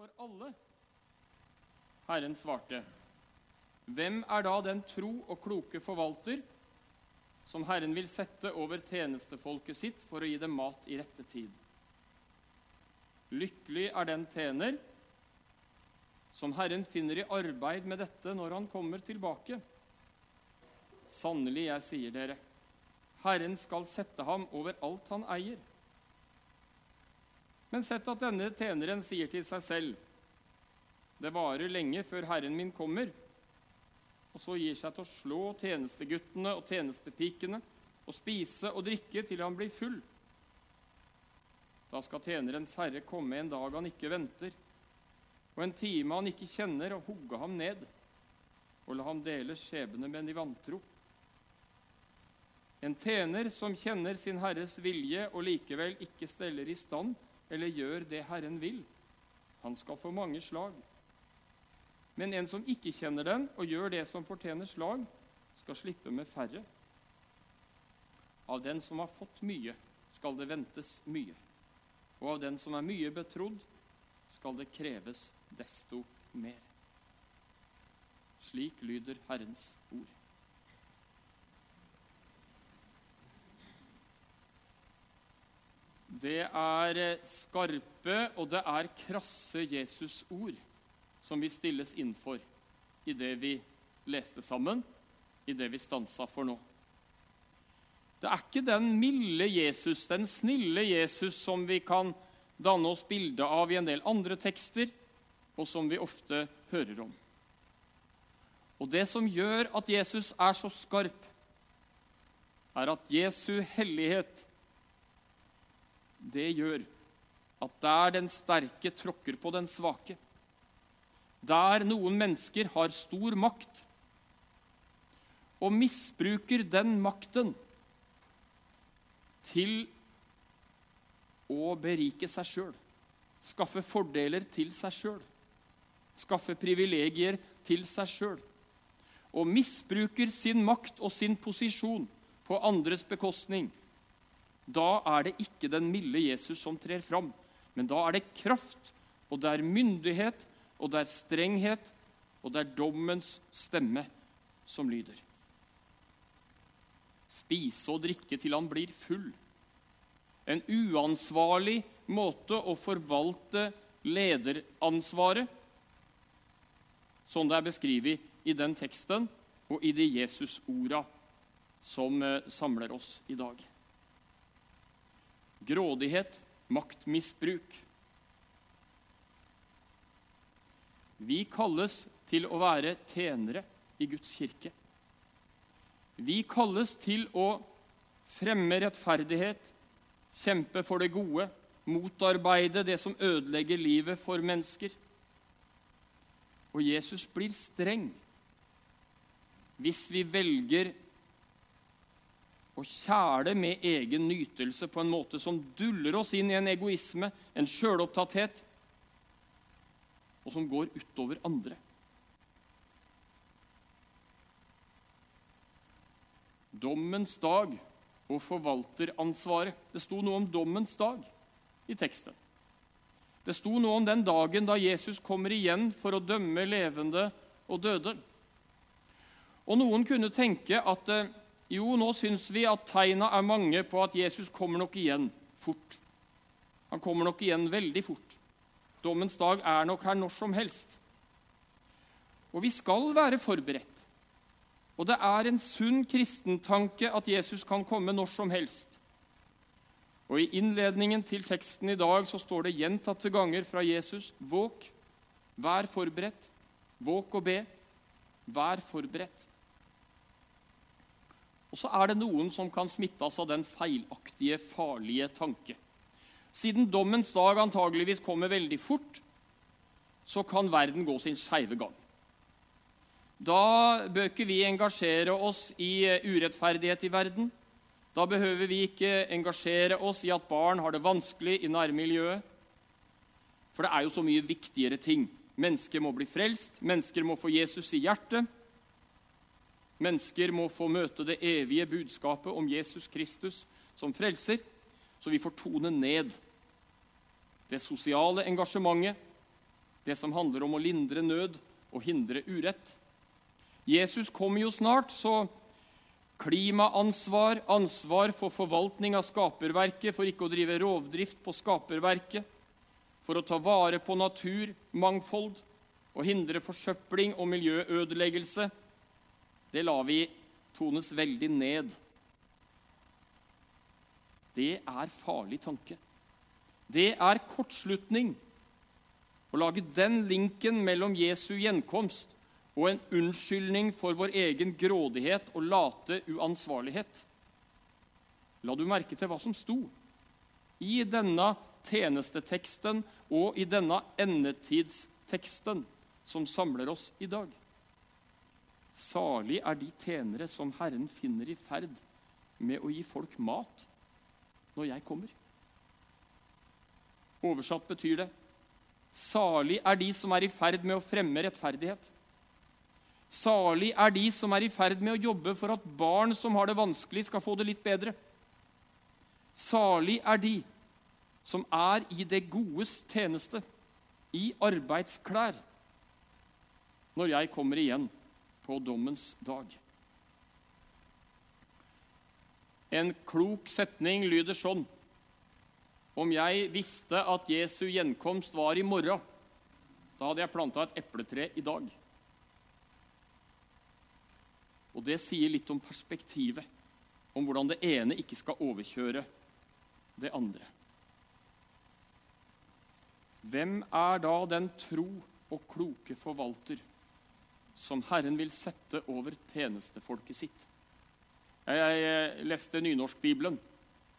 for alle. Herren svarte, Hvem er da den tro og kloke forvalter som Herren vil sette over tjenestefolket sitt for å gi dem mat i rette tid? Lykkelig er den tjener som Herren finner i arbeid med dette når han kommer tilbake. Sannelig, jeg sier dere, Herren skal sette ham over alt han eier. Men sett at denne tjeneren sier til seg selv, det varer lenge før Herren min kommer, og så gir seg til å slå tjenesteguttene og tjenestepikene og spise og drikke til han blir full. Da skal tjenerens herre komme en dag han ikke venter, og en time han ikke kjenner, og hugge ham ned og la ham dele skjebne med de vantro. En tjener som kjenner sin herres vilje og likevel ikke steller i stand eller gjør det Herren vil, han skal få mange slag. Men en som ikke kjenner den og gjør det som fortjener slag, skal slippe med færre. Av den som har fått mye, skal det ventes mye. Og av den som er mye betrodd, skal det kreves desto mer. Slik lyder Herrens ord. Det er skarpe og det er krasse Jesus-ord som vi stilles inn for i det vi leste sammen, i det vi stansa for nå. Det er ikke den milde Jesus, den snille Jesus, som vi kan danne oss bilde av i en del andre tekster, og som vi ofte hører om. Og Det som gjør at Jesus er så skarp, er at Jesu hellighet det gjør at der den sterke tråkker på den svake, der noen mennesker har stor makt og misbruker den makten til å berike seg sjøl, skaffe fordeler til seg sjøl, skaffe privilegier til seg sjøl, og misbruker sin makt og sin posisjon på andres bekostning, da er det ikke den milde Jesus som trer fram, men da er det kraft, og det er myndighet, og det er strenghet, og det er dommens stemme som lyder. Spise og drikke til han blir full. En uansvarlig måte å forvalte lederansvaret, sånn det er beskrevet i den teksten og i de Jesus-orda som eh, samler oss i dag grådighet, maktmisbruk. Vi kalles til å være tjenere i Guds kirke. Vi kalles til å fremme rettferdighet, kjempe for det gode, motarbeide det som ødelegger livet for mennesker. Og Jesus blir streng hvis vi velger og kjæle med egen nytelse på en måte som duller oss inn i en egoisme, en sjølopptatthet, og som går utover andre. Dommens dag og forvalteransvaret. Det sto noe om dommens dag i teksten. Det sto noe om den dagen da Jesus kommer igjen for å dømme levende og døde. Og Noen kunne tenke at eh, jo, nå syns vi at tegna er mange på at Jesus kommer nok igjen fort. Han kommer nok igjen veldig fort. Dommens dag er nok her når som helst. Og vi skal være forberedt. Og det er en sunn kristentanke at Jesus kan komme når som helst. Og I innledningen til teksten i dag så står det gjentatte ganger fra Jesus.: Våk, vær forberedt. Våk og be. Vær forberedt. Og så er det noen som kan smittes av den feilaktige, farlige tanke. Siden dommens dag antageligvis kommer veldig fort, så kan verden gå sin skeive gang. Da bør ikke vi engasjere oss i eh, urettferdighet i verden. Da behøver vi ikke engasjere oss i at barn har det vanskelig i nærmiljøet. For det er jo så mye viktigere ting. Mennesker må bli frelst, mennesker må få Jesus i hjertet. Mennesker må få møte det evige budskapet om Jesus Kristus som frelser, så vi får tone ned det sosiale engasjementet det som handler om å lindre nød og hindre urett. Jesus kommer jo snart, så klimaansvar, ansvar for forvaltning av skaperverket, for ikke å drive rovdrift på skaperverket, for å ta vare på natur, mangfold og hindre forsøpling og miljøødeleggelse, det lar vi tones veldig ned. Det er farlig tanke. Det er kortslutning å lage den linken mellom Jesu gjenkomst og en unnskyldning for vår egen grådighet og late uansvarlighet. La du merke til hva som sto i denne tjenesteteksten og i denne endetidsteksten som samler oss i dag? Salig er de tjenere som Herren finner i ferd med å gi folk mat når jeg kommer. Oversatt betyr det Salig er de som er i ferd med å fremme rettferdighet. Salig er de som er i ferd med å jobbe for at barn som har det vanskelig, skal få det litt bedre. Salig er de som er i det godes tjeneste, i arbeidsklær, når jeg kommer igjen på dommens dag. En klok setning lyder sånn Om jeg visste at Jesu gjenkomst var i morgen, da hadde jeg planta et epletre i dag. Og det sier litt om perspektivet, om hvordan det ene ikke skal overkjøre det andre. Hvem er da den tro og kloke forvalter som Herren vil sette over tjenestefolket sitt. Jeg leste Nynorskbibelen.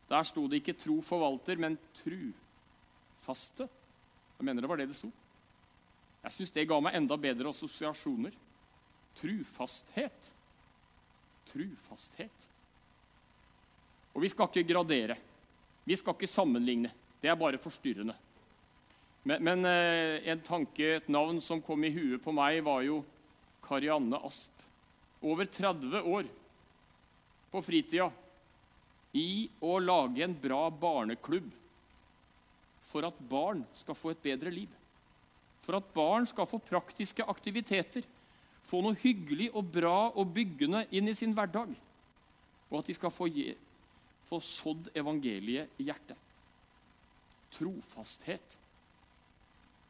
Der sto det ikke 'tro forvalter', men 'trufaste'. Jeg mener det var det det sto. Jeg syns det ga meg enda bedre assosiasjoner. Trufasthet. Trufasthet. Og vi skal ikke gradere. Vi skal ikke sammenligne. Det er bare forstyrrende. Men, men eh, en tanke, et navn som kom i huet på meg, var jo Karianne Asp. Over 30 år på fritida i å lage en bra barneklubb for at barn skal få et bedre liv. For at barn skal få praktiske aktiviteter, få noe hyggelig og bra og byggende inn i sin hverdag. Og at de skal få, ge, få sådd evangeliet i hjertet. Trofasthet.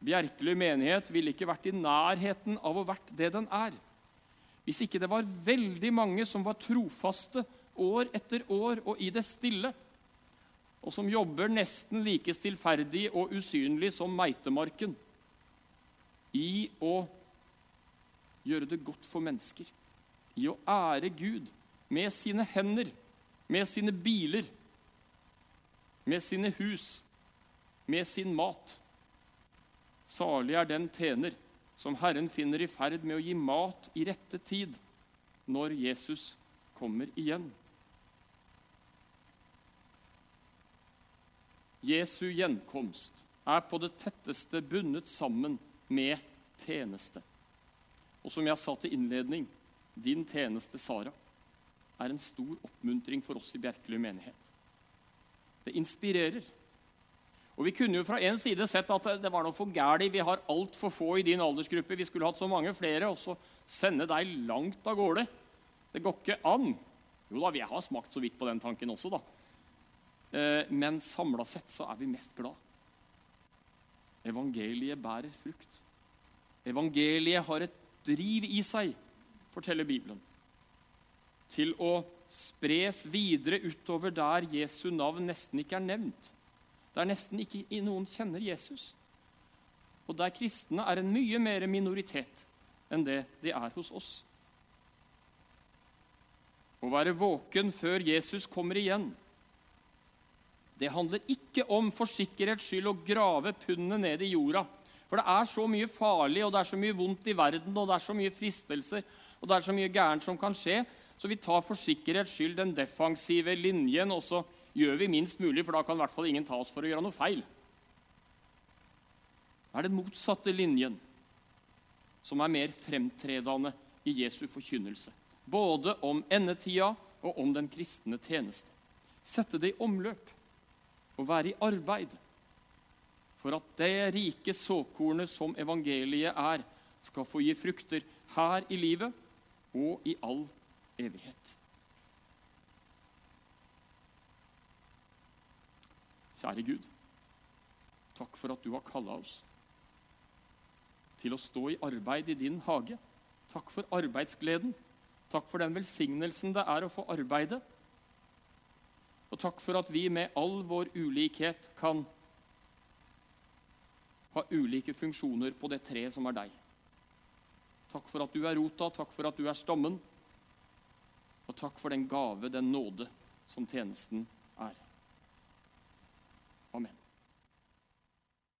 Bjerkeli menighet ville ikke vært i nærheten av å vært det den er. Hvis ikke det var veldig mange som var trofaste år etter år og i det stille, og som jobber nesten like stillferdig og usynlig som meitemarken i å gjøre det godt for mennesker, i å ære Gud med sine hender, med sine biler, med sine hus, med sin mat. Salig er den tjener som Herren finner i ferd med å gi mat i rette tid, når Jesus kommer igjen. Jesu gjenkomst er på det tetteste bundet sammen med tjeneste. Og som jeg sa til innledning, din tjeneste, Sara, er en stor oppmuntring for oss i Bjerkeli menighet. Det inspirerer. Og Vi kunne jo fra en side sett at det var noe for gærent. Vi har altfor få i din aldersgruppe. Vi skulle hatt så mange flere, og så sende deg langt av gårde. Det går ikke an. Jo da, vi har smakt så vidt på den tanken også, da. Eh, men samla sett så er vi mest glad. Evangeliet bærer frukt. Evangeliet har et driv i seg, forteller Bibelen, til å spres videre utover der Jesu navn nesten ikke er nevnt der nesten ikke noen kjenner Jesus, og der kristne er en mye mer minoritet enn det de er hos oss. Å være våken før Jesus kommer igjen, det handler ikke om for sikkerhets skyld å grave pundet ned i jorda. For det er så mye farlig, og det er så mye vondt i verden, og det er så mye fristelser, og det er så mye gærent som kan skje, så vi tar for sikkerhets skyld den defensive linjen, og så gjør vi minst mulig, for da kan i hvert fall ingen ta oss for å gjøre noe feil. Det er den motsatte linjen som er mer fremtredende i Jesu forkynnelse. Både om endetida og om den kristne tjeneste. Sette det i omløp og være i arbeid for at det rike såkornet som evangeliet er, skal få gi frukter her i livet og i all evighet. Kjære Gud, takk for at du har kalla oss til å stå i arbeid i din hage. Takk for arbeidsgleden. Takk for den velsignelsen det er å få arbeide. Og takk for at vi med all vår ulikhet kan ha ulike funksjoner på det treet som er deg. Takk for at du er rota, takk for at du er stammen, og takk for den gave, den nåde, som tjenesten er.